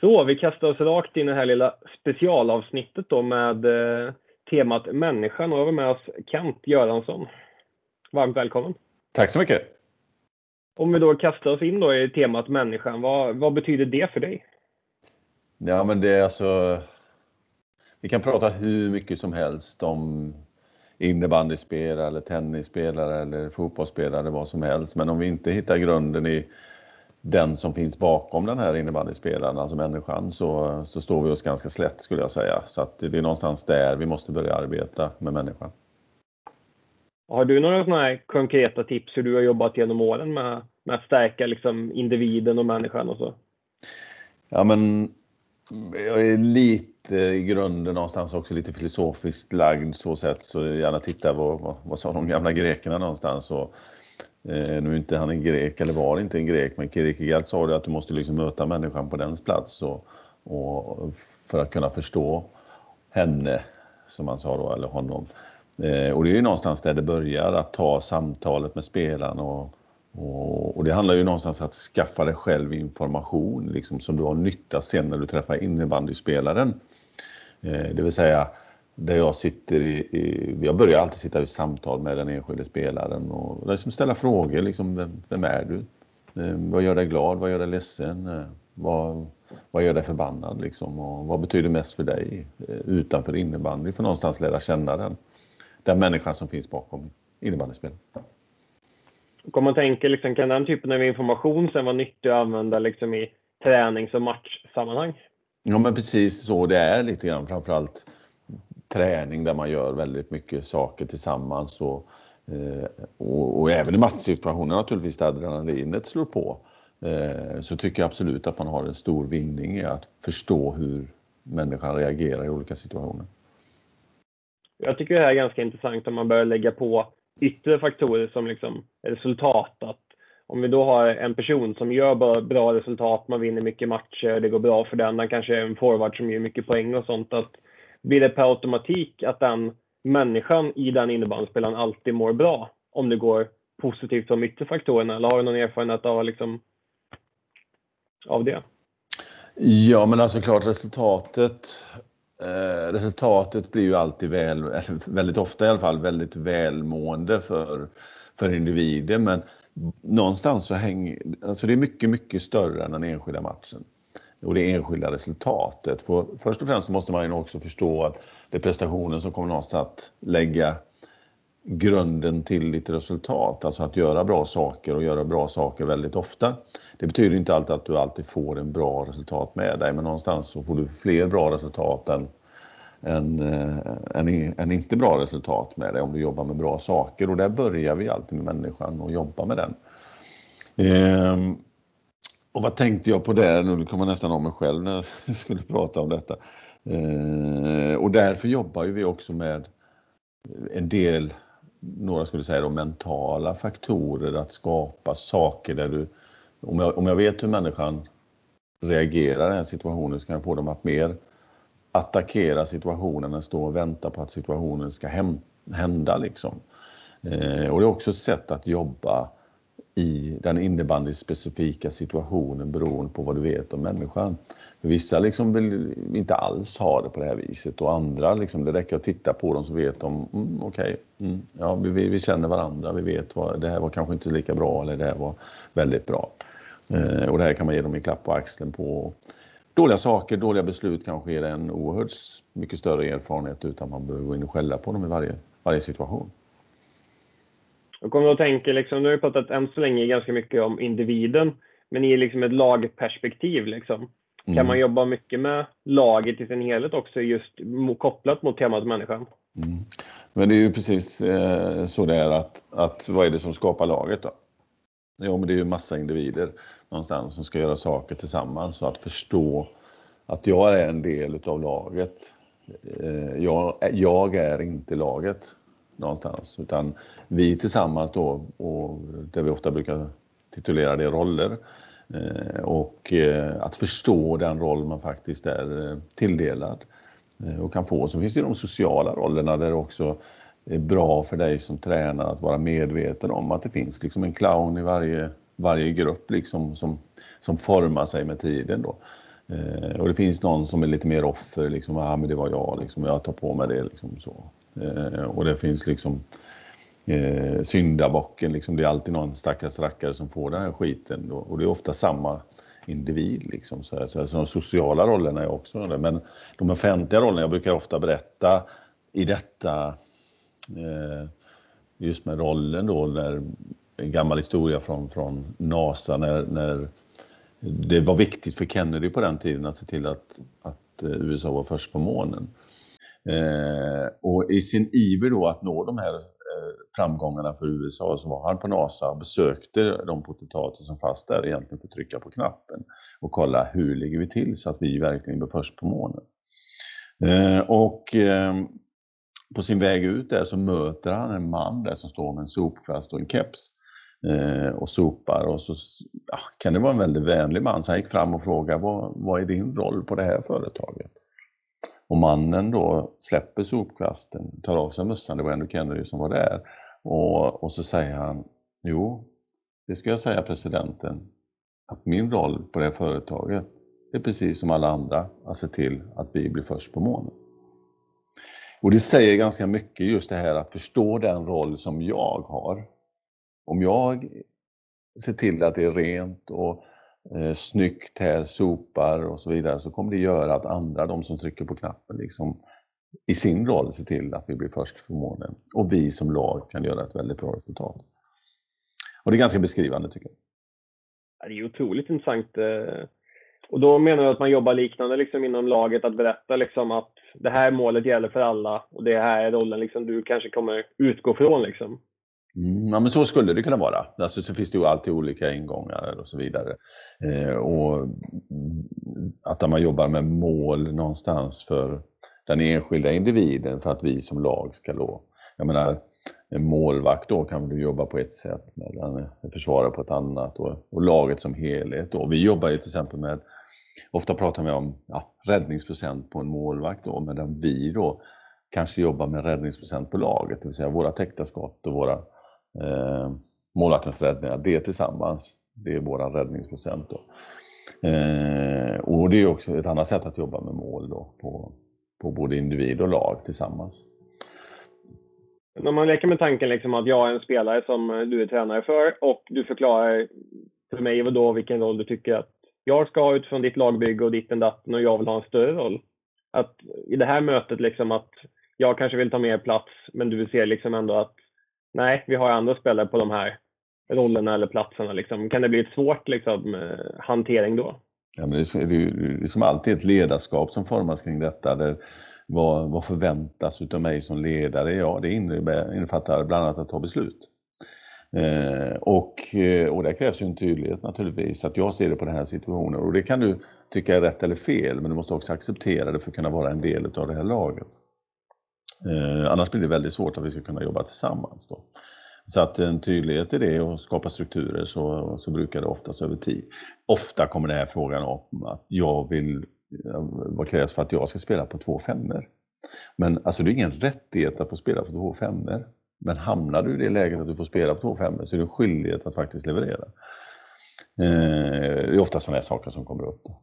Så, vi kastar oss rakt in i det här lilla specialavsnittet då med eh, temat människan och vi har med oss Kent Göransson. Varmt välkommen! Tack så mycket! Om vi då kastar oss in då i temat människan, vad, vad betyder det för dig? Ja, men det är alltså... Vi kan prata hur mycket som helst om innebandyspelare, eller tennisspelare eller fotbollsspelare, vad som helst. Men om vi inte hittar grunden i den som finns bakom den här innebandyspelaren, alltså människan, så, så står vi oss ganska slätt skulle jag säga. Så att det är någonstans där vi måste börja arbeta med människan. Har du några sådana konkreta tips hur du har jobbat genom åren med, med att stärka liksom individen och människan och så? Ja, men jag är lite i grunden någonstans också lite filosofiskt lagd så sätt så gärna titta vad, vad, vad sa de gamla grekerna någonstans. Och, Eh, nu är inte han en grek, eller var inte en grek, men Kierkegaard sa det att du måste liksom möta människan på dens plats och, och för att kunna förstå henne, som han sa då, eller honom. Eh, och det är ju någonstans där det börjar, att ta samtalet med spelaren och, och, och, det handlar ju någonstans om att skaffa dig själv information liksom, som du har nytta sen när du träffar innebandyspelaren. Eh, det vill säga, där jag sitter i, i, jag börjar alltid sitta i samtal med den enskilde spelaren och liksom ställa frågor. Liksom, vem, vem är du? Eh, vad gör dig glad? Vad gör dig ledsen? Eh, vad, vad gör dig förbannad? Liksom? Och vad betyder mest för dig eh, utanför innebandy? För någonstans lära känna den, den människan som finns bakom innebandyspelet. Om man tänker, liksom, kan den typen av information sen vara nyttig att använda liksom, i tränings och matchsammanhang? Ja, men precis så det är lite grann. Framförallt träning där man gör väldigt mycket saker tillsammans. Och, eh, och, och även i matchsituationer naturligtvis där adrenalinet slår på. Eh, så tycker jag absolut att man har en stor vinning i att förstå hur människan reagerar i olika situationer. Jag tycker det här är ganska intressant om man börjar lägga på yttre faktorer som liksom resultat. Att om vi då har en person som gör bra resultat, man vinner mycket matcher, det går bra för den, den kanske är en forward som gör mycket poäng och sånt. Att blir det per automatik att den människan i den innebandyspelaren alltid mår bra om det går positivt för de faktorerna? Eller har du någon erfarenhet av, liksom, av det? Ja, men alltså klart resultatet Eh, resultatet blir ju alltid väl, väldigt ofta i alla fall, väldigt välmående för, för individen. Men någonstans så hänger, alltså det är mycket, mycket större än den enskilda matchen och det enskilda resultatet. För först och främst måste man ju också förstå att det är prestationen som kommer någonstans att lägga grunden till ditt resultat. Alltså att göra bra saker och göra bra saker väldigt ofta. Det betyder inte alltid att du alltid får en bra resultat med dig, men någonstans så får du fler bra resultat än, än, eh, än, än inte bra resultat med dig om du jobbar med bra saker. Och där börjar vi alltid med människan och jobba med den. Ehm, och vad tänkte jag på där? Nu kommer jag nästan av mig själv när jag skulle prata om detta. Eh, och därför jobbar vi också med en del, några skulle säga då, mentala faktorer, att skapa saker där du om jag, om jag vet hur människan reagerar i den här situationen så kan jag få dem att mer attackera situationen än stå och vänta på att situationen ska hända. Liksom. Eh, och det är också ett sätt att jobba i den innebandyspecifika situationen beroende på vad du vet om människan. För vissa liksom vill inte alls ha det på det här viset och andra, liksom, det räcker att titta på dem så vet de, mm, okej, okay, mm, ja, vi, vi, känner varandra, vi vet vad det här var kanske inte lika bra eller det här var väldigt bra. Eh, och det här kan man ge dem en klapp på axeln på. Dåliga saker, dåliga beslut kanske ger en oerhört mycket större erfarenhet utan man behöver gå in och skälla på dem i varje, varje situation. Jag kommer att tänka, liksom, nu har vi pratat än så länge ganska mycket om individen, men i liksom ett lagperspektiv, liksom, kan mm. man jobba mycket med laget i sin helhet också, just kopplat mot temat människan? Mm. Men det är ju precis eh, så det är att, att vad är det som skapar laget då? Jo, men det är ju massa individer någonstans som ska göra saker tillsammans och att förstå att jag är en del utav laget. Eh, jag, jag är inte laget någonstans utan vi tillsammans då och det vi ofta brukar titulera det roller eh, och eh, att förstå den roll man faktiskt är eh, tilldelad och kan få. Så finns det ju de sociala rollerna där det också är bra för dig som tränare att vara medveten om att det finns liksom en clown i varje, varje grupp liksom som, som formar sig med tiden. Då. Och det finns någon som är lite mer offer, liksom, ah, men det var jag, liksom, jag tar på mig det. Liksom, så. Eh, och det finns liksom eh, syndabocken, liksom, det är alltid någon stackars rackare som får den här skiten och, och det är ofta samma individ. Liksom, så, här. så, så de sociala rollerna är också det. Men de offentliga rollerna, jag brukar ofta berätta i detta, eh, just med rollen då, när, en gammal historia från, från NASA när, när det var viktigt för Kennedy på den tiden att se till att, att eh, USA var först på månen. Eh, och i sin iver då att nå de här eh, framgångarna för USA så var han på NASA och besökte de potentater som fanns där egentligen för att trycka på knappen och kolla hur ligger vi till så att vi verkligen blir först på månen. Eh, och eh, på sin väg ut där så möter han en man där som står med en sopkvast och en keps eh, och sopar. Och så ja, kan det vara en väldigt vänlig man, så han gick fram och frågade vad, vad är din roll på det här företaget? Och mannen då släpper sopkvasten, tar av sig mössan, det var ändå Kennedy som var där. Och, och så säger han, jo, det ska jag säga presidenten, att min roll på det här företaget är precis som alla andra, att se till att vi blir först på månen. Och det säger ganska mycket just det här att förstå den roll som jag har. Om jag ser till att det är rent och eh, snyggt här, sopar och så vidare, så kommer det göra att andra, de som trycker på knappen, liksom, i sin roll ser till att vi blir först på månen. Och vi som lag kan göra ett väldigt bra resultat. Och det är ganska beskrivande tycker jag. Det är otroligt intressant. Eh, och då menar du att man jobbar liknande liksom inom laget, att berätta liksom att det här målet gäller för alla och det här är rollen liksom du kanske kommer utgå från liksom? Mm, ja, men så skulle det kunna vara. Alltså, så finns det ju alltid olika ingångar och så vidare. Eh, och att man jobbar med mål någonstans för den enskilda individen för att vi som lag ska då... Jag menar, en målvakt då kan du jobba på ett sätt, medan en försvarare på ett annat och, och laget som helhet. Då. Vi jobbar ju till exempel med, ofta pratar vi om ja, räddningsprocent på en målvakt då, medan vi då kanske jobbar med räddningsprocent på laget, det vill säga våra täckta skott och våra eh, målvaktens räddningar, det tillsammans, det är vår räddningsprocent. Då. Eh, och det är också ett annat sätt att jobba med mål då, på, på både individ och lag tillsammans. När man leker med tanken liksom att jag är en spelare som du är tränare för och du förklarar för mig då vilken roll du tycker att jag ska ha utifrån ditt lagbygge och ditten datten och jag vill ha en större roll. Att i det här mötet liksom att jag kanske vill ta mer plats men du ser liksom ändå att nej, vi har andra spelare på de här rollerna eller platserna. Liksom. Kan det bli ett svårt liksom, eh, hantering då? Ja, men det, är, det är som liksom alltid ett ledarskap som formas kring detta. Där vad, vad förväntas av mig som ledare? Ja, det innefattar bland annat att ta beslut. Eh, och, eh, och där krävs ju en tydlighet naturligtvis, att jag ser det på den här situationen. Och det kan du tycka är rätt eller fel, men du måste också acceptera det för att kunna vara en del av det här laget. Eh, annars blir det väldigt svårt att vi ska kunna jobba tillsammans. Då. Så att en tydlighet i det och skapa strukturer så, så brukar det oftast över tid. Ofta kommer den här frågan om att jag vill, eh, vad krävs för att jag ska spela på två femmor? Men alltså det är ingen rättighet att få spela på två femmor. Men hamnar du i det läget att du får spela på två femmor så är det en skyldighet att faktiskt leverera. Eh, det är ofta sådana här saker som kommer upp. Då.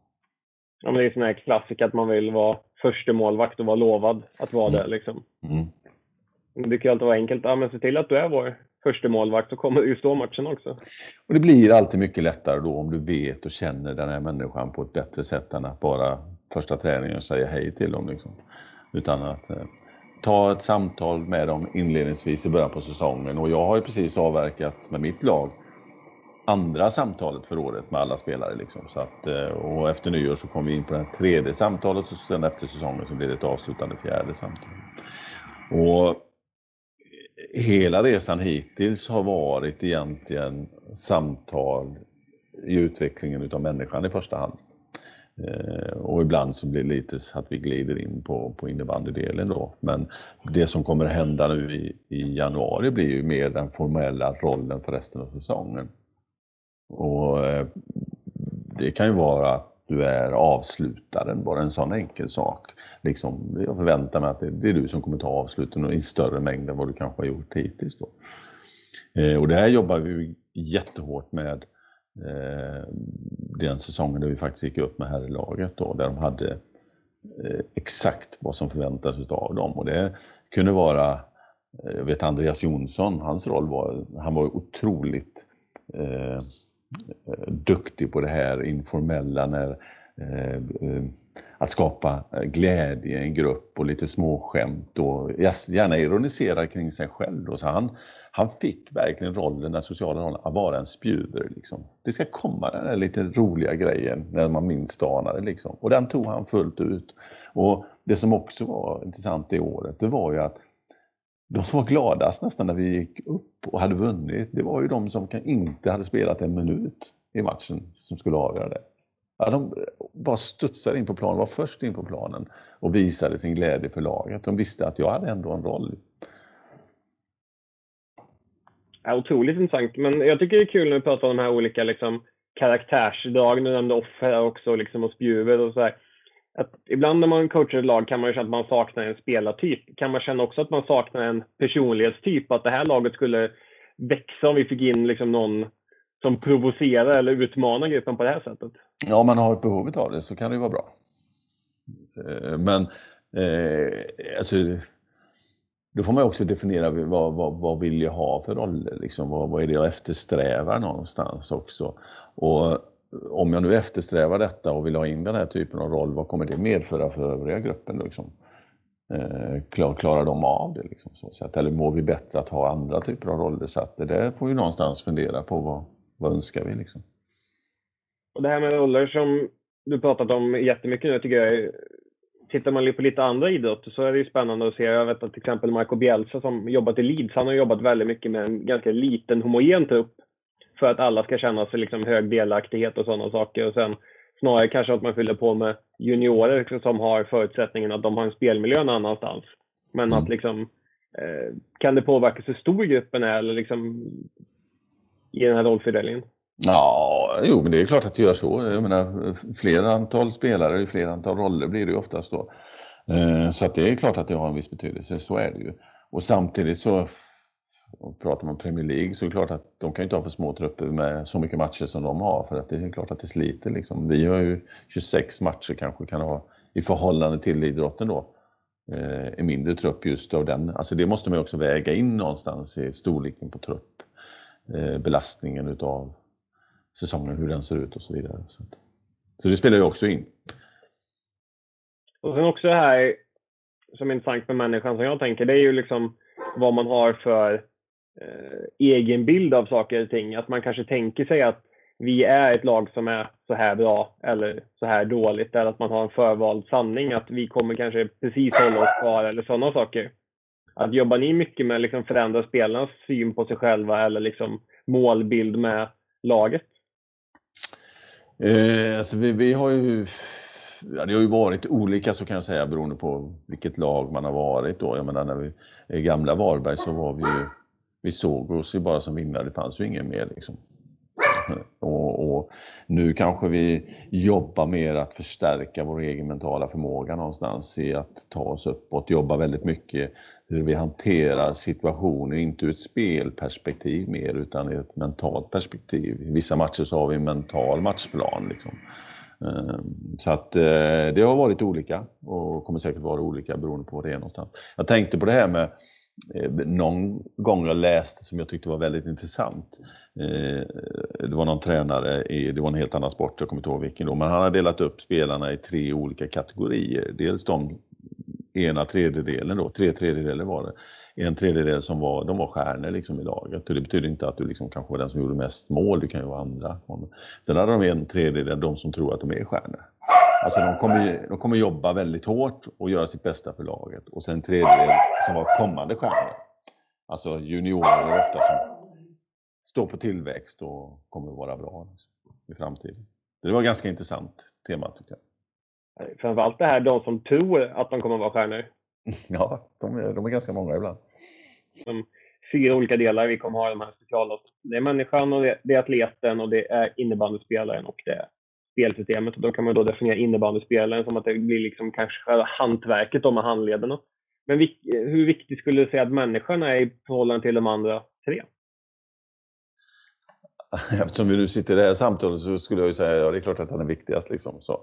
Ja, men det är sådana här klassiker att man vill vara första målvakt och vara lovad att vara det. Liksom. Mm. Det brukar alltid vara enkelt. Ja, men se till att du är vår första målvakt så kommer du ju stå matchen också. Och det blir alltid mycket lättare då om du vet och känner den här människan på ett bättre sätt än att bara första träningen säga hej till dem. Liksom. Utan att eh, ta ett samtal med dem inledningsvis i början på säsongen. Och jag har ju precis avverkat med mitt lag andra samtalet för året med alla spelare. Liksom. Så att, eh, och efter nyår så kom vi in på det tredje samtalet och sen efter säsongen så blir det ett avslutande fjärde samtal. Och hela resan hittills har varit egentligen samtal i utvecklingen utav människan i första hand. Eh, och ibland så blir det lite så att vi glider in på, på innebandydelen då. Men det som kommer hända nu i, i januari blir ju mer den formella rollen för resten av säsongen. Och eh, det kan ju vara att du är avslutaren, bara en sån enkel sak. Liksom, jag förväntar mig att det, är du som kommer ta avsluten i större mängd än vad du kanske har gjort hittills. Då. Eh, och det här jobbar vi jättehårt med eh, den säsongen där vi faktiskt gick upp med herrlaget då, där de hade eh, exakt vad som förväntas av dem. Och det kunde vara, eh, jag vet Andreas Jonsson, hans roll var, han var otroligt eh, Eh, duktig på det här informella när eh, eh, att skapa glädje i en grupp och lite småskämt och gärna ironisera kring sig själv. Då. Så han, han fick verkligen rollen, den sociala rollen, att vara en spjuver. Liksom. Det ska komma den där lite roliga grejen när man minst anar det. Liksom. Och den tog han fullt ut. Och Det som också var intressant det året, det var ju att de som var gladast nästan när vi gick upp och hade vunnit, det var ju de som inte hade spelat en minut i matchen som skulle avgöra det. Ja, de bara studsade in på planen, var först in på planen och visade sin glädje för laget. De visste att jag hade ändå en roll. Ja, otroligt intressant. Men jag tycker det är kul när vi pratar om de här olika liksom, karaktärsdrag. Du nämnde offer också liksom, och spjuver och så här. Att ibland när man coachar ett lag kan man ju känna att man saknar en spelartyp. Kan man känna också att man saknar en personlighetstyp? Att det här laget skulle växa om vi fick in liksom någon som provocerar eller utmanar gruppen på det här sättet? Ja, om man har ett behov av det så kan det ju vara bra. Eh, men eh, alltså, då får man också definiera vad, vad, vad vill jag ha för roller, liksom, vad, vad är det jag eftersträvar någonstans också. Och om jag nu eftersträvar detta och vill ha in den här typen av roll, vad kommer det medföra för övriga gruppen? Liksom? Eh, klarar de av det? Liksom, så sätt? Eller mår vi bättre att ha andra typer av roller? Så att det där får vi någonstans fundera på vad, vad önskar vi liksom? Och det här med roller som du pratat om jättemycket nu tycker jag Tittar man på lite andra idrotter så är det ju spännande att se. Jag vet att till exempel Marco Bielsa som jobbat i Leeds, han har jobbat väldigt mycket med en ganska liten homogen trupp för att alla ska känna sig liksom hög delaktighet och sådana saker. Och sen snarare kanske att man fyller på med juniorer som har förutsättningen att de har en spelmiljö någon annanstans. Men mm. att liksom, eh, kan det påverka hur stor gruppen är eller liksom i den här rollfördelningen? Ja, jo men det är klart att det gör så. Jag menar, fler antal spelare, fler antal roller blir det ju oftast då. Eh, så att det är klart att det har en viss betydelse, så är det ju. Och samtidigt så, pratar man Premier League så är det klart att de kan inte ha för små trupper med så mycket matcher som de har för att det är klart att det sliter liksom. Vi har ju 26 matcher kanske kan ha i förhållande till idrotten då. Eh, en mindre trupp just av den. Alltså det måste man också väga in någonstans i storleken på trupp. Eh, belastningen utav säsongen, hur den ser ut och så vidare. Så, att, så det spelar ju också in. Och sen också det här som är intressant med människan som jag tänker, det är ju liksom vad man har för eh, egen bild av saker och ting. Att man kanske tänker sig att vi är ett lag som är så här bra eller så här dåligt. Eller att man har en förvald sanning att vi kommer kanske precis hålla oss kvar eller sådana saker. Att jobbar ni mycket med att liksom förändra spelarnas syn på sig själva eller liksom målbild med laget? Eh, alltså vi, vi, har ju ja, det har ju varit olika så kan jag säga beroende på vilket lag man har varit då. Jag menar när vi i gamla Varberg så var vi ju, vi såg oss ju bara som vinnare, det fanns ju ingen mer liksom. Och, och, nu kanske vi jobbar mer att förstärka vår egen mentala förmåga någonstans i att ta oss uppåt, jobba väldigt mycket hur vi hanterar situationer, inte ur ett spelperspektiv mer utan ur ett mentalt perspektiv. I vissa matcher så har vi en mental matchplan. Liksom. Ehm, så att eh, det har varit olika och kommer säkert vara olika beroende på var det är någonstans. Jag tänkte på det här med Eh, någon gång jag läste som jag tyckte var väldigt intressant. Eh, det var någon tränare, i, det var en helt annan sport, jag kommer inte ihåg vilken då, men han har delat upp spelarna i tre olika kategorier. Dels de ena tredjedelen då, tre tredjedelar var det. En tredjedel som var, de var stjärnor liksom i laget. Och det betyder inte att du liksom kanske var den som gjorde mest mål, du kan ju vara andra. Sen hade de en tredjedel, de som tror att de är stjärnor. Alltså de kommer, de kommer jobba väldigt hårt och göra sitt bästa för laget. Och sen en tredjedel som var kommande stjärnor. Alltså juniorer ofta som står på tillväxt och kommer vara bra i framtiden. Det var ganska intressant tema tycker jag. Framförallt det här, de som tror att de kommer att vara stjärnor. Ja, de är, de är ganska många ibland. De fyra olika delar vi kommer ha de här specialavsnitten. Det är människan, och det, det är atleten, och det är innebandyspelaren och det är spelsystemet. Och då kan man då definiera innebandyspelaren som att det blir liksom kanske själva hantverket med handlederna. Men hur viktigt skulle du säga att människan är i förhållande till de andra tre? eftersom vi nu sitter i det här samtalet så skulle jag ju säga ja det är klart att han är viktigast. Liksom, så.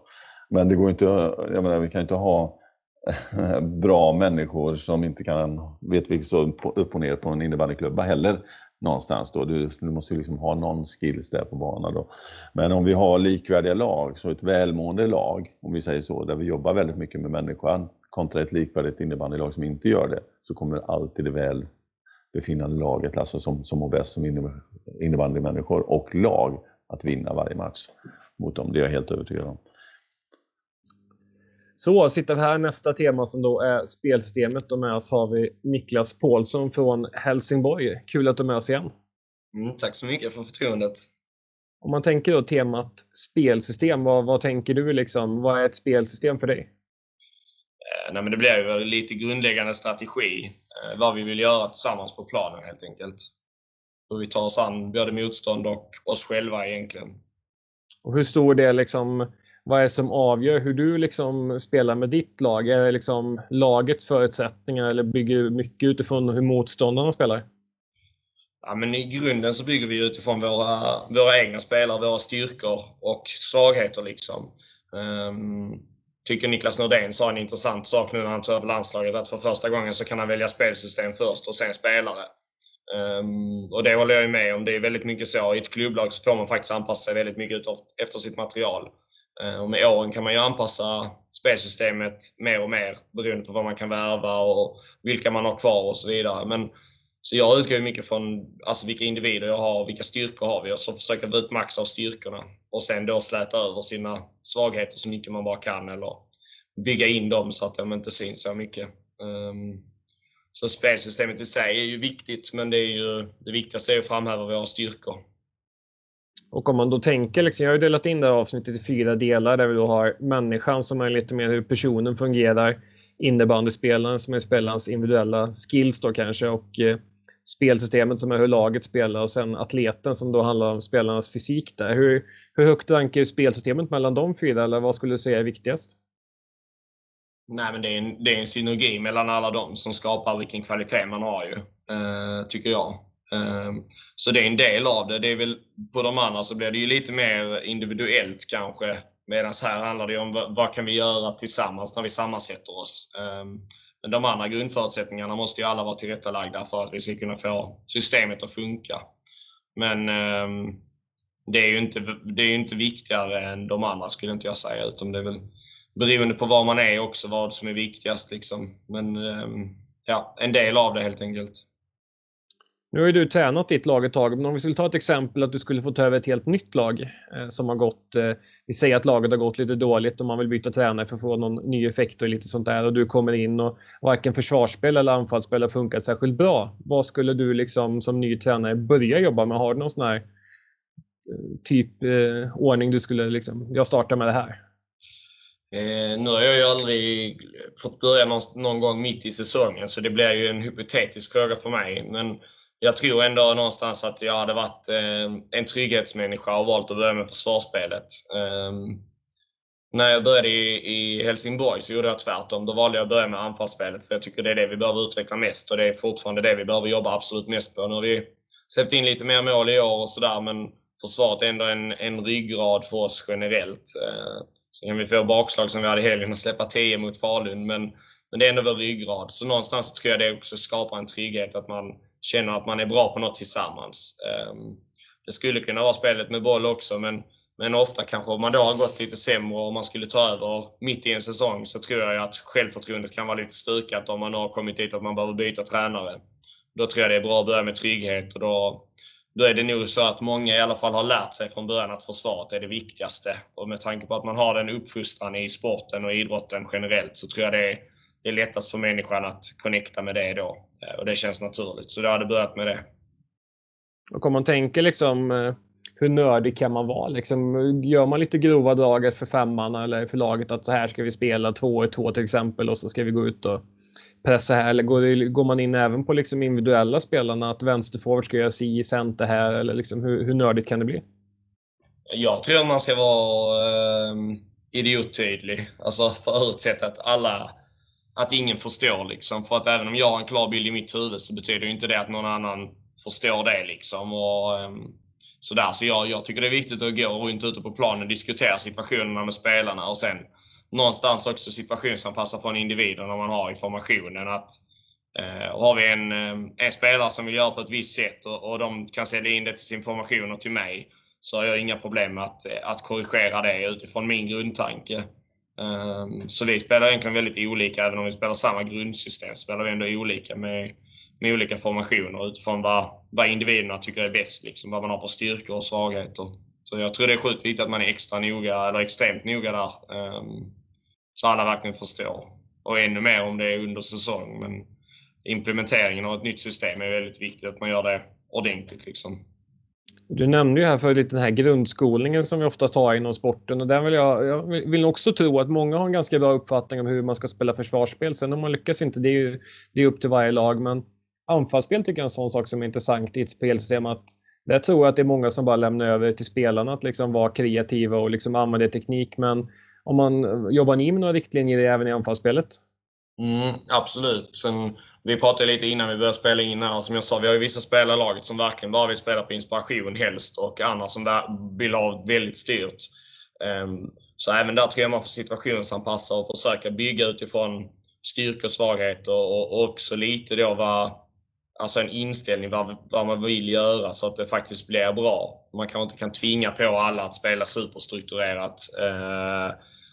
Men det går inte, jag menar, vi kan inte ha bra människor som inte kan, vet vilket så upp och ner på en innebandyklubba heller någonstans. Då. Du, du måste ju liksom ha någon skills där på banan. Då. Men om vi har likvärdiga lag, så ett välmående lag, om vi säger så, där vi jobbar väldigt mycket med människan kontra ett likvärdigt innebandylag som inte gör det, så kommer alltid det väl befinnande laget, alltså som, som mår bäst som innebandymänniskor och lag, att vinna varje match mot dem. Det är jag helt övertygad om. Så sitter vi här nästa tema som då är spelsystemet och med oss har vi Niklas Paulsson från Helsingborg. Kul att du är med oss igen. Mm, tack så mycket för förtroendet. Om man tänker då temat spelsystem, vad, vad tänker du liksom? Vad är ett spelsystem för dig? Eh, nej, men det blir ju lite grundläggande strategi. Eh, vad vi vill göra tillsammans på planen helt enkelt. Hur vi tar oss an både motstånd och oss själva egentligen. Och hur stor del liksom vad är det som avgör hur du liksom spelar med ditt lag? Är det liksom lagets förutsättningar eller bygger du mycket utifrån hur motståndarna spelar? Ja, men I grunden så bygger vi utifrån våra, våra egna spelare, våra styrkor och svagheter. Liksom. Um, tycker Niklas Nordén sa en intressant sak nu när han tog över landslaget, att för första gången så kan han välja spelsystem först och sen spelare. Um, och det håller jag med om. Det är väldigt mycket så. I ett klubblag så får man faktiskt anpassa sig väldigt mycket efter sitt material. Eh, och med åren kan man ju anpassa spelsystemet mer och mer beroende på vad man kan värva och vilka man har kvar och så vidare. Men, så jag utgår mycket från alltså vilka individer jag har, vilka styrkor har vi och så försöka få ut max av styrkorna. Och sen då släta över sina svagheter så mycket man bara kan eller bygga in dem så att de inte syns så mycket. Um, så spelsystemet i sig är ju viktigt men det, är ju, det viktigaste är att framhäva våra styrkor. Och om man då tänker, liksom, jag har delat in det här avsnittet i fyra delar där vi då har människan som är lite mer hur personen fungerar, innebandyspelaren som är spelarens individuella skills då kanske och eh, spelsystemet som är hur laget spelar och sen atleten som då handlar om spelarnas fysik där. Hur, hur högt rankar spelsystemet mellan de fyra eller vad skulle du säga är viktigast? Nej, men det är, en, det är en synergi mellan alla dem som skapar vilken kvalitet man har ju, eh, tycker jag. Ehm, så det är en del av det. det är väl, på de andra så blir det ju lite mer individuellt kanske. Medan här handlar det om vad kan vi göra tillsammans när vi sammansätter oss. Ehm, men de andra grundförutsättningarna måste ju alla vara tillrättalagda för att vi ska kunna få systemet att funka. Men ehm, det är ju inte, det är inte viktigare än de andra skulle inte jag säga. Utan det är väl beroende på var man är också vad som är viktigast. Liksom. Men ja, en del av det helt enkelt. Nu har ju du tränat ditt lag ett tag, men om vi skulle ta ett exempel att du skulle få ta över ett helt nytt lag eh, som har gått, eh, vi säger att laget har gått lite dåligt och man vill byta tränare för att få någon ny effekt och lite sånt där och du kommer in och varken försvarsspel eller anfallsspel har funkat särskilt bra. Vad skulle du liksom som ny tränare börja jobba med? Har du någon sån här eh, typ eh, ordning du skulle liksom, jag startar med det här? Eh, nu har jag ju aldrig fått börja någon, någon, gång mitt i säsongen så det blir ju en hypotetisk fråga för mig. Men jag tror ändå någonstans att jag hade varit eh, en trygghetsmänniska och valt att börja med försvarsspelet. Eh, när jag började i, i, Helsingborg så gjorde jag tvärtom. Då valde jag att börja med anfallsspelet för jag tycker det är det vi behöver utveckla mest och det är fortfarande det vi behöver jobba absolut mest på. Nu har vi släppt in lite mer mål i år och sådär men försvaret är ändå en, en ryggrad för oss generellt. Eh, sen kan vi få bakslag som vi hade i helgen och släppa 10 mot Falun men men det är ändå vår ryggrad. Så någonstans tror jag det också skapar en trygghet att man känner att man är bra på något tillsammans. Ehm, det skulle kunna vara spelet med boll också, men, men ofta kanske om man då har gått lite sämre och man skulle ta över mitt i en säsong så tror jag att självförtroendet kan vara lite stukat om man har kommit dit att man behöver byta tränare. Då tror jag det är bra att börja med trygghet och då, då är det nog så att många i alla fall har lärt sig från början att försvaret är det viktigaste. Och med tanke på att man har den uppfostran i sporten och idrotten generellt så tror jag det är det är lättast för människan att connecta med det då. Eh, och det känns naturligt. Så jag hade börjat med det. Och om man tänker liksom eh, hur nördig kan man vara? Liksom, gör man lite grova drag för femman eller för laget att så här ska vi spela två i två till exempel och så ska vi gå ut och pressa här? Eller går, det, går man in även på liksom individuella spelarna att vänsterforward ska göra si, center här eller liksom, hur, hur nördigt kan det bli? Jag tror man ska vara eh, idiottydlig. Alltså förutsatt att alla att ingen förstår liksom. För att även om jag har en klar bild i mitt huvud så betyder inte det att någon annan förstår det liksom. Och, ehm, sådär. Så jag, jag tycker det är viktigt att gå runt ute på planen och diskutera situationerna med spelarna och sen någonstans också situationsanpassa från individen när man har informationen. Att, eh, har vi en, eh, en spelare som vill göra på ett visst sätt och, och de kan sälja in det till sin formation och till mig så har jag inga problem med att, att korrigera det utifrån min grundtanke. Ehm, så vi spelar egentligen väldigt olika, även om vi spelar samma grundsystem spelar vi ändå olika med, med olika formationer utifrån vad, vad individerna tycker är bäst, liksom, vad man har för styrkor och svagheter. Så jag tror det är sjukt viktigt att man är extra noga, eller extremt noga där. Ehm, så alla verkligen förstår. Och ännu mer om det är under säsong. Men implementeringen av ett nytt system är väldigt viktigt, att man gör det ordentligt. Liksom. Du nämnde ju här förut den här grundskolningen som vi oftast har inom sporten och den vill jag, jag vill också tro att många har en ganska bra uppfattning om hur man ska spela försvarsspel. Sen om man lyckas inte, det är ju det är upp till varje lag. Men anfallsspel tycker jag är en sån sak som är intressant i ett spelsystem. Att där tror jag att det är många som bara lämnar över till spelarna att liksom vara kreativa och liksom använda teknik. Men om man jobbar ni med några riktlinjer även i anfallsspelet? Mm, absolut. Sen, vi pratade lite innan vi började spela in här. Som jag sa, vi har ju vissa spelare i laget som verkligen bara vill spela på inspiration helst och andra som vill ha väldigt styrt. Um, så även där tror jag man får situationsanpassa och försöka bygga utifrån styrkor och svagheter och, och också lite då vad, alltså en inställning vad, vad man vill göra så att det faktiskt blir bra. Man kanske inte kan tvinga på alla att spela superstrukturerat. Uh,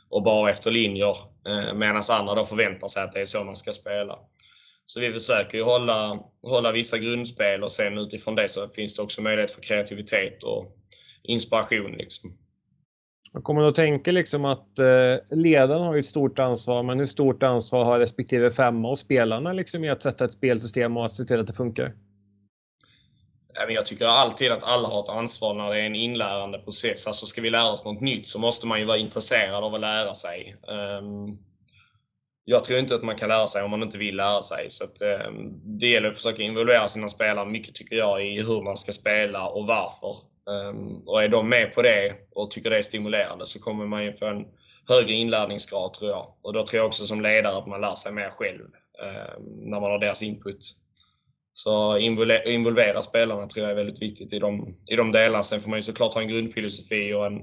och bara efter linjer eh, medan andra då förväntar sig att det är så man ska spela. Så vi försöker ju hålla, hålla vissa grundspel och sen utifrån det så finns det också möjlighet för kreativitet och inspiration. Liksom. Jag kommer att tänka liksom att eh, ledaren har ett stort ansvar, men hur stort ansvar har respektive femma och spelarna liksom i att sätta ett spelsystem och att se till att det funkar? Jag tycker alltid att alla har ett ansvar när det är en inlärande process. Alltså ska vi lära oss något nytt så måste man ju vara intresserad av att lära sig. Ehm, jag tror inte att man kan lära sig om man inte vill lära sig. Så att, ehm, det gäller att försöka involvera sina spelare mycket tycker jag i hur man ska spela och varför. Ehm, och är de med på det och tycker det är stimulerande så kommer man ju få en högre inlärningsgrad tror jag. Och då tror jag också som ledare att man lär sig mer själv när man har deras input. Så involvera spelarna tror jag är väldigt viktigt i de, i de delarna. Sen får man ju såklart ha en grundfilosofi och en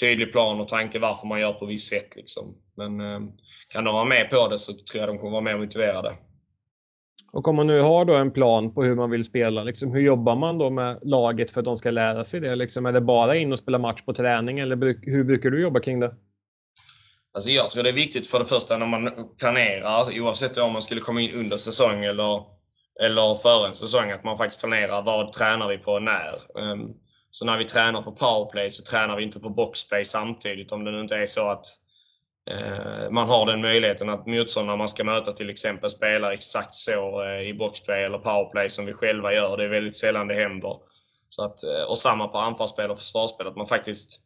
tydlig plan och tanke varför man gör på visst sätt. Liksom. Men eh, kan de vara med på det så tror jag de kommer vara mer motiverade. Och om man nu har då en plan på hur man vill spela, liksom, hur jobbar man då med laget för att de ska lära sig det? Liksom, är det bara in och spela match på träning eller hur brukar du jobba kring det? Alltså jag tror det är viktigt för det första när man planerar, oavsett om man skulle komma in under säsong eller eller före en säsong, att man faktiskt planerar vad tränar vi på och när. Ehm, så när vi tränar på powerplay så tränar vi inte på boxplay samtidigt om det nu inte är så att eh, man har den möjligheten att motståndare man ska möta till exempel spelar exakt så eh, i boxplay eller powerplay som vi själva gör. Det är väldigt sällan det händer. Så att, eh, och samma på anfallsspel och försvarsspel, att man faktiskt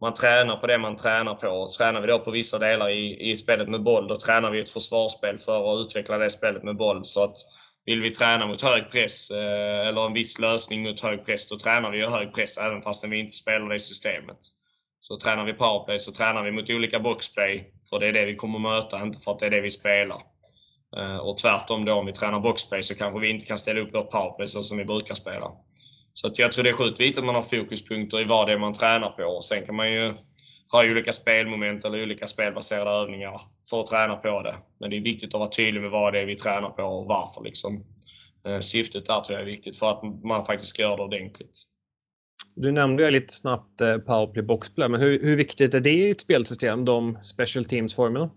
man tränar på det man tränar på. Tränar vi då på vissa delar i, i spelet med boll, då tränar vi ett försvarsspel för att utveckla det spelet med boll. Så att vill vi träna mot hög press eh, eller en viss lösning mot hög press, då tränar vi hög press även fast vi inte spelar det systemet. Så tränar vi powerplay så tränar vi mot olika boxplay, för det är det vi kommer möta, inte för att det är det vi spelar. Eh, och tvärtom då, om vi tränar boxplay så kanske vi inte kan ställa upp vårt powerplay så som vi brukar spela. Så att jag tror det är sjukt viktigt att man har fokuspunkter i vad det är man tränar på. Sen kan man ju ha olika spelmoment eller olika spelbaserade övningar för att träna på det. Men det är viktigt att vara tydlig med vad det är vi tränar på och varför. Liksom. Eh, syftet där tror jag är viktigt för att man faktiskt göra det ordentligt. Du nämnde ju lite snabbt eh, powerplay boxplay, men hur, hur viktigt är det i ett spelsystem, de special teams-formerna?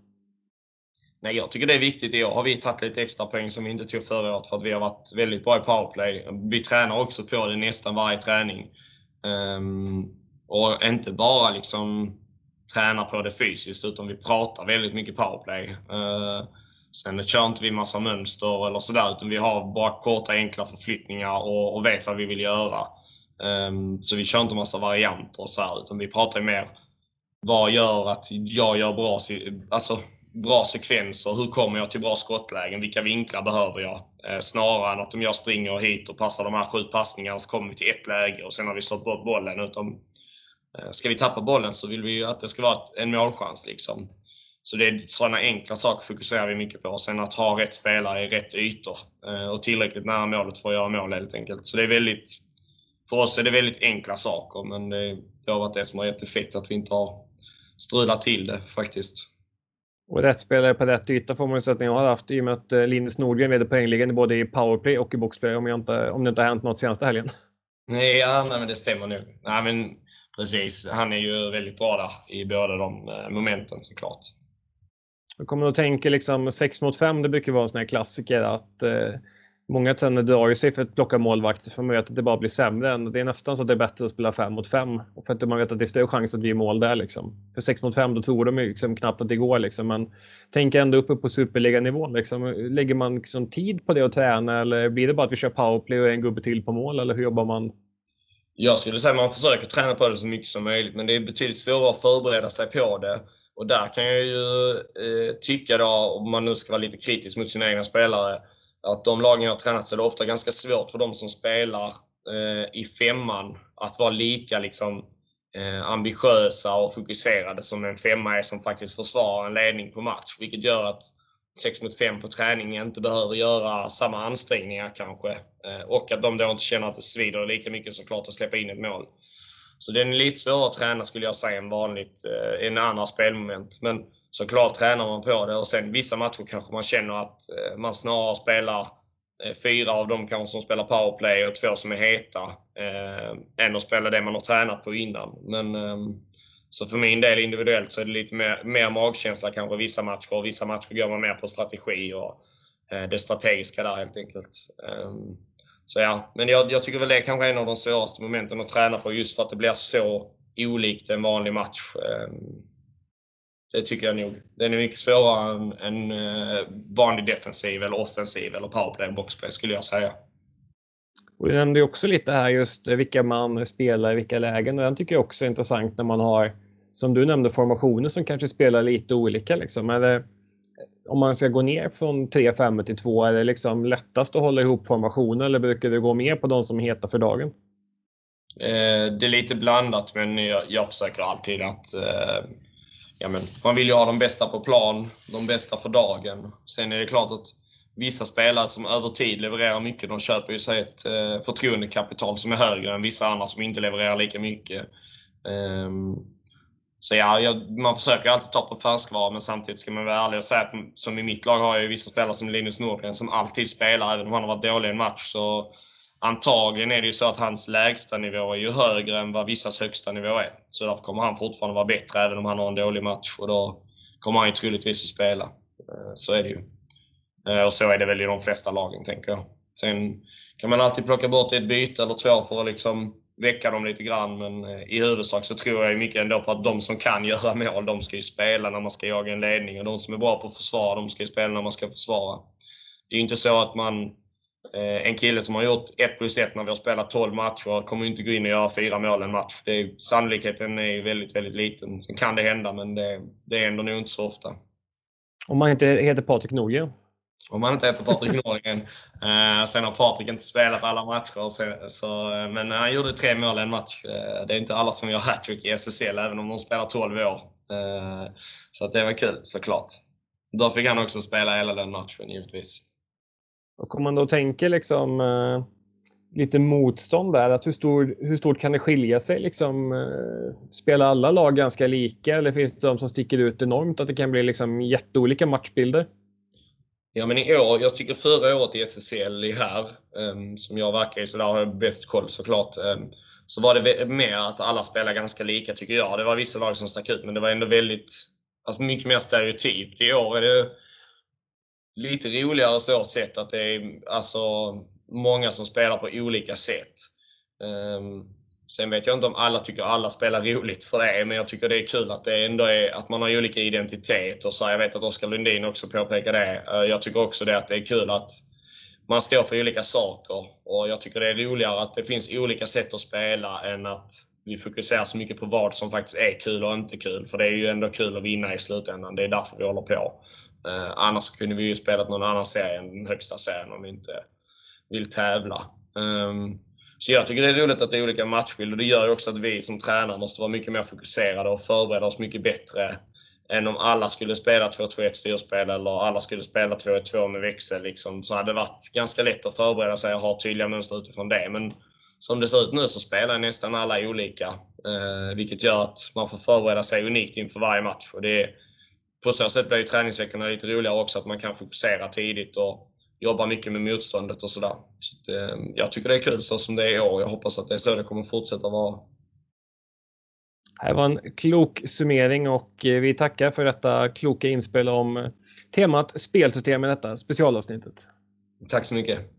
Nej, jag tycker det är viktigt. I år har vi tagit lite extra poäng som vi inte tog förra året för att vi har varit väldigt bra i powerplay. Vi tränar också på det nästan varje träning. Um, och inte bara liksom tränar på det fysiskt utan vi pratar väldigt mycket powerplay. Eh, sen kör inte vi massa mönster eller sådär utan vi har bara korta enkla förflyttningar och, och vet vad vi vill göra. Ehm, så vi kör inte massa varianter och så här, utan vi pratar mer vad gör att jag gör bra, alltså, bra sekvenser? Hur kommer jag till bra skottlägen? Vilka vinklar behöver jag? Eh, snarare än att om jag springer hit och passar de här sju passningarna så kommer vi till ett läge och sen har vi slått bort bollen. Utan ska vi tappa bollen så vill vi ju att det ska vara en målchans. Liksom. Så det är sådana enkla saker fokuserar vi mycket på. Sen att ha rätt spelare i rätt ytor eh, och tillräckligt nära målet för att göra mål helt enkelt. Så det är väldigt, för oss är det väldigt enkla saker, men det, det har varit det som har gett effekt att vi inte har strulat till det faktiskt. Och rätt spelare på rätt yta får man ju säga att ni har haft i och med att eh, Linus Nordgren leder poängligan både i powerplay och i boxplay om, jag inte, om det inte har hänt något senaste helgen. Nej, ja, nej men det stämmer nog. Nej, men precis. Han är ju väldigt bra där i båda de eh, momenten såklart. Jag kommer att tänka liksom 6 mot 5, det brukar vara en sån här klassiker att eh, många tränare drar sig för att plocka målvakter för man vet att det bara blir sämre. Än, det är nästan så att det är bättre att spela 5 mot 5 för att man vet att det är större chans att vi är mål där. Liksom. För 6 mot 5 då tror de liksom knappt att det går. Liksom. Men tänk ändå uppe på superliganivån. Liksom. Lägger man liksom tid på det och träna eller blir det bara att vi kör powerplay och en gubbe till på mål eller hur jobbar man? Jag skulle säga att man försöker träna på det så mycket som möjligt men det är betydligt svårare att förbereda sig på det. Och där kan jag ju eh, tycka då, om man nu ska vara lite kritisk mot sina egna spelare, att de lagen jag har tränat så är det ofta ganska svårt för de som spelar eh, i femman att vara lika liksom, eh, ambitiösa och fokuserade som en femma är som faktiskt försvarar en ledning på match. Vilket gör att 6 mot 5 på träning inte behöver göra samma ansträngningar kanske. Eh, och att de då inte känner att det svider lika mycket såklart att släppa in ett mål. Så den är lite svårare att träna skulle jag säga än vanligt, eh, en andra spelmoment. Men såklart tränar man på det och sen vissa matcher kanske man känner att eh, man snarare spelar eh, fyra av dem kanske som spelar powerplay och två som är heta eh, än att spela det man har tränat på innan. Men, eh, så för min del individuellt så är det lite mer, mer magkänsla kanske vissa matcher och vissa matcher går man mer på strategi och eh, det strategiska där helt enkelt. Um, så ja, men jag, jag, tycker väl det är kanske är en av de svåraste momenten att träna på just för att det blir så olikt en vanlig match. Um, det tycker jag nog. Den är mycket svårare än en uh, eh, vanlig defensiv eller offensiv eller powerplay boxplay skulle jag säga. Och du nämnde också lite här just eh, vilka man spelar i vilka lägen och den tycker jag också är intressant när man har, som du nämnde, formationer som kanske spelar lite olika. Liksom. Eller, om man ska gå ner från 3-5 till 2, är det liksom lättast att hålla ihop formationer eller brukar du gå mer på de som är heta för dagen? Eh, det är lite blandat, men jag, jag försöker alltid att eh, ja, men, man vill ju ha de bästa på plan, de bästa för dagen. Sen är det klart att vissa spelare som över tid levererar mycket, de köper ju sig ett eh, förtroendekapital som är högre än vissa andra som inte levererar lika mycket. Um, så ja, jag, man försöker alltid ta på färskvara, men samtidigt ska man vara ärlig och säga att som i mitt lag har jag vissa spelare som Linus Norgren, som alltid spelar, även om han har varit dålig i en match. Så antagligen är det ju så att hans lägsta nivå är ju högre än vad vissas högsta nivå är. Så därför kommer han fortfarande vara bättre även om han har en dålig match och då kommer han ju troligtvis att spela. Eh, så är det ju. Eh, och så är det väl i de flesta lagen, tänker jag. Sen kan man alltid plocka bort ett byte eller två för att liksom väcka dem lite grann. Men eh, i huvudsak så tror jag mycket ändå på att de som kan göra mål, de ska ju spela när man ska jaga en ledning. Och de som är bra på att försvara, de ska ju spela när man ska försvara. Det är ju inte så att man eh, en kille som har gjort 1 plus 1 när vi har spelat 12 matcher kommer inte gå in och göra fyra mål en match. Det är, sannolikheten är väldigt, väldigt liten. Sen kan det hända, men det, det är ändå nog inte så ofta. Om man inte heter Patrik Norgren? Om han inte heter Patrik Norgren. Eh, sen har Patrik inte spelat alla matcher, så, så, eh, men han gjorde tre mål i en match. Eh, det är inte alla som gör hattrick i SSL, även om de spelar 12 år. Eh, så att det var kul såklart. Då fick han också spela hela den matchen givetvis. Och om man då tänker liksom lite motstånd där, att hur, stor, hur stort kan det skilja sig? Liksom, spelar alla lag ganska lika eller finns det de som sticker ut enormt? Att det kan bli liksom jätteolika matchbilder? Ja men i år, jag tycker förra året i SSL i här, um, som jag verkar i, så där har jag bäst koll såklart. Um, så var det mer att alla spelar ganska lika tycker jag. Det var vissa lag som stack ut men det var ändå väldigt, alltså mycket mer stereotypt. I år är det lite roligare så sett att det är alltså många som spelar på olika sätt. Um, Sen vet jag inte om alla tycker alla spelar roligt för det, men jag tycker det är kul att det ändå är att man har olika identiteter. Så jag vet att Oskar Lundin också påpekar det. Eh, jag tycker också det att det är kul att man står för olika saker. Och jag tycker det är roligare att det finns olika sätt att spela än att vi fokuserar så mycket på vad som faktiskt är kul och inte kul. För det är ju ändå kul att vinna i slutändan. Det är därför vi håller på. Eh, annars kunde vi ju spelat någon annan serie än den högsta serien om vi inte vill tävla. Um, så jag tycker det är roligt att det är olika matchbilder. Det gör ju också att vi som tränare måste vara mycket mer fokuserade och förbereda oss mycket bättre än om alla skulle spela 2-2-1 styrspel eller alla skulle spela 2-1-2 med växel. Liksom. Så hade det varit ganska lätt att förbereda sig och ha tydliga mönster utifrån det. Men som det ser ut nu så spelar nästan alla olika. Eh, vilket gör att man får förbereda sig unikt inför varje match. Och det är, på så sätt blir ju träningsveckorna lite roligare också, att man kan fokusera tidigt och jobba mycket med motståndet och sådär. Så eh, jag tycker det är kul så som det är i år. Jag hoppas att det är så det kommer fortsätta vara. Det var en klok summering och eh, vi tackar för detta kloka inspel om temat spelsystem i detta specialavsnittet. Tack så mycket.